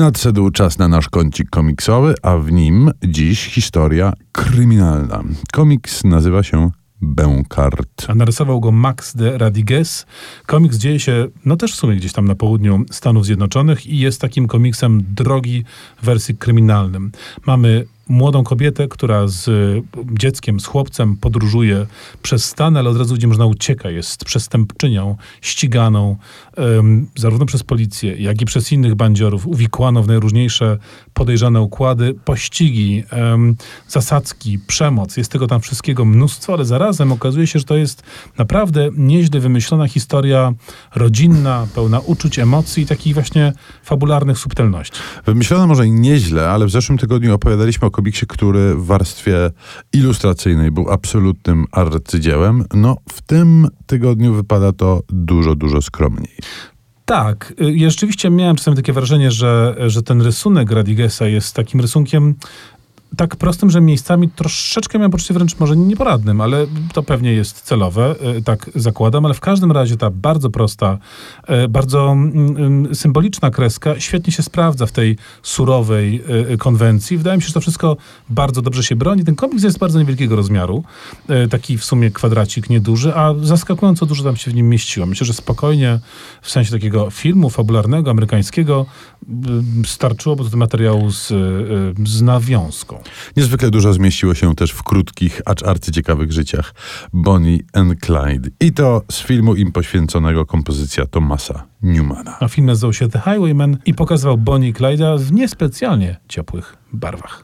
Nadszedł czas na nasz kącik komiksowy, a w nim dziś historia kryminalna. Komiks nazywa się Bękart. A narysował go Max de Radiguez. Komiks dzieje się, no też w sumie gdzieś tam na południu Stanów Zjednoczonych i jest takim komiksem drogi w wersji kryminalnym. Mamy młodą kobietę, która z y, dzieckiem, z chłopcem podróżuje przez stan, ale od razu widzimy, że ona ucieka, jest przestępczynią, ściganą um, zarówno przez policję, jak i przez innych bandziorów, uwikłano w najróżniejsze podejrzane układy, pościgi, um, zasadzki, przemoc. Jest tego tam wszystkiego mnóstwo, ale zarazem okazuje się, że to jest naprawdę nieźle wymyślona historia rodzinna, pełna uczuć, emocji i takich właśnie fabularnych subtelności. Wymyślona może nieźle, ale w zeszłym tygodniu opowiadaliśmy o komiksie, który w warstwie ilustracyjnej był absolutnym arcydziełem. No, w tym tygodniu wypada to dużo, dużo skromniej. Tak, y, rzeczywiście miałem czasami takie wrażenie, że, że ten rysunek Radigesa jest takim rysunkiem tak prostym, że miejscami troszeczkę miałem poczucie wręcz może nieporadnym, ale to pewnie jest celowe, e, tak zakładam, ale w każdym razie ta bardzo prosta, e, bardzo mm, mm, symboliczna kreska świetnie się sprawdza w tej surowej e, konwencji. Wydaje mi się, że to wszystko bardzo dobrze się broni. Ten komiks jest bardzo niewielkiego rozmiaru, taki w sumie kwadracik nieduży, a zaskakująco dużo tam się w nim mieściło. Myślę, że spokojnie w sensie takiego filmu fabularnego, amerykańskiego starczyłoby do tego materiału z, z nawiązką. Niezwykle dużo zmieściło się też w krótkich, acz arcyciekawych życiach Bonnie and Clyde. I to z filmu im poświęconego kompozycja Thomasa Newmana. A film nazywał się The Highwayman i pokazywał Bonnie i Clyde'a w niespecjalnie ciepłych barwach.